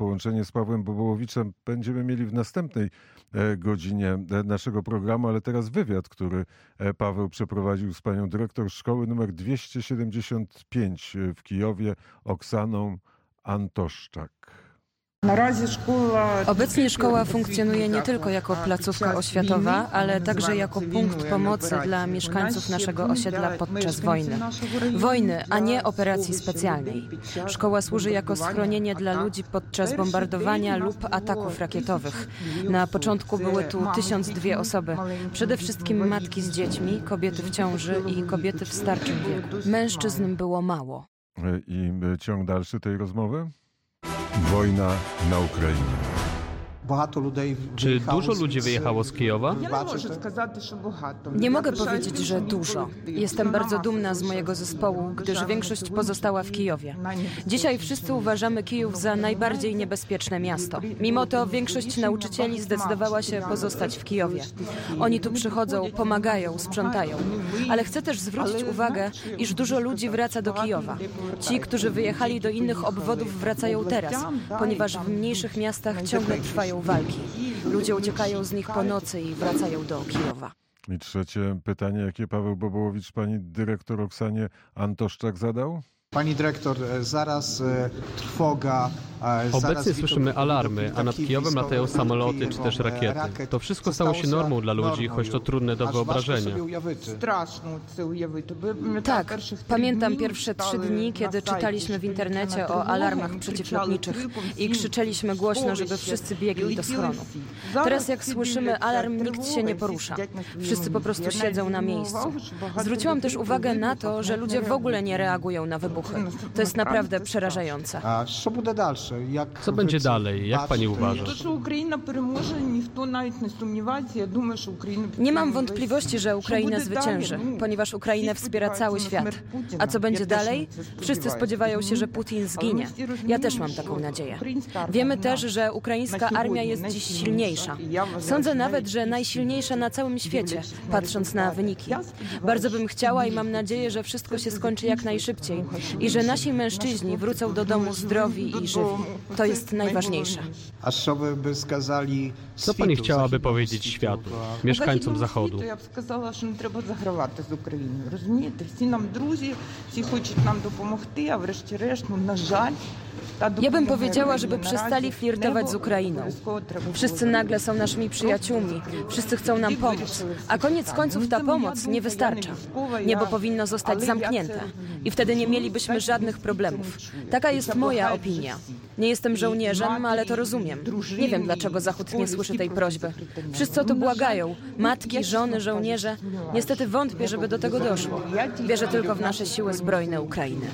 połączenie z Pawłem Bobołowiczem będziemy mieli w następnej e, godzinie e, naszego programu, ale teraz wywiad, który e, Paweł przeprowadził z panią dyrektor szkoły numer 275 w Kijowie, Oksaną Antoszczak. Obecnie szkoła funkcjonuje nie tylko jako placówka oświatowa, ale także jako punkt pomocy dla mieszkańców naszego osiedla podczas wojny. Wojny, a nie operacji specjalnej. Szkoła służy jako schronienie dla ludzi podczas bombardowania lub ataków rakietowych. Na początku były tu tysiąc dwie osoby. Przede wszystkim matki z dziećmi, kobiety w ciąży i kobiety w starczym wieku. Mężczyzn było mało. E, I e, ciąg dalszy tej rozmowy? Wojna na Ukrainie. Czy dużo ludzi wyjechało z Kijowa? Nie mogę powiedzieć, że dużo. Jestem bardzo dumna z mojego zespołu, gdyż większość pozostała w Kijowie. Dzisiaj wszyscy uważamy Kijów za najbardziej niebezpieczne miasto. Mimo to większość nauczycieli zdecydowała się pozostać w Kijowie. Oni tu przychodzą, pomagają, sprzątają. Ale chcę też zwrócić uwagę, iż dużo ludzi wraca do Kijowa. Ci, którzy wyjechali do innych obwodów, wracają teraz, ponieważ w mniejszych miastach ciągle trwają walki. Ludzie uciekają z nich po nocy i wracają do Kijowa. I trzecie pytanie, jakie Paweł Bobołowicz pani dyrektor Oksanie Antoszczak zadał? Pani dyrektor, zaraz trwoga. Obecnie słyszymy alarmy, a nad Kijowem latają samoloty czy też rakiety. To wszystko stało się normą dla ludzi, choć to trudne do wyobrażenia. Tak, pamiętam pierwsze trzy dni, kiedy czytaliśmy w internecie o alarmach przeciwlotniczych i krzyczeliśmy głośno, żeby wszyscy biegli do schronu. Teraz jak słyszymy alarm, nikt się nie porusza. Wszyscy po prostu siedzą na miejscu. Zwróciłam też uwagę na to, że ludzie w ogóle nie reagują na wybuchy to jest naprawdę przerażające. Co będzie dalej? Jak pani uważa? Nie mam wątpliwości, że Ukraina zwycięży, ponieważ Ukrainę wspiera cały świat. A co będzie dalej? Wszyscy spodziewają się, że Putin zginie. Ja też mam taką nadzieję. Wiemy też, że ukraińska armia jest dziś silniejsza. Sądzę nawet, że najsilniejsza na całym świecie, patrząc na wyniki. Bardzo bym chciała i mam nadzieję, że wszystko się skończy jak najszybciej i że наші nasi mężczyźni wrócą do domu zdrowi i żywi. To Це jest najważniejsze. А що ви би сказали Co pani світу, chciałaby західному powiedzieć світу? światu, А, mieszkańcom Західному Zachodu? світу Я б сказала, що не треба загравати з Україною. Розумієте, всі нам друзі, всі хочуть нам допомогти, а врешті-решт, ну на жаль. та Ja bym допомога powiedziała, żeby Україні przestali наразі flirtować не z Ukrainą. обов'язково треба Wszyscy було nagle są naszymi przyjaciółmi, wszyscy chcą nam pomóc, a koniec końców ta pomoc nie wystarcza. Niebo powinno zostać zamknięte i wtedy nie mielibyśmy żadnych problemów. Taka jest moja opinia. Nie jestem żołnierzem, ale to rozumiem. Nie wiem, dlaczego Zachód nie słyszy tej prośby. Wszyscy o to błagają. Matki, żony, żołnierze. Niestety wątpię, żeby do tego doszło. Wierzę tylko w nasze siły zbrojne Ukrainy.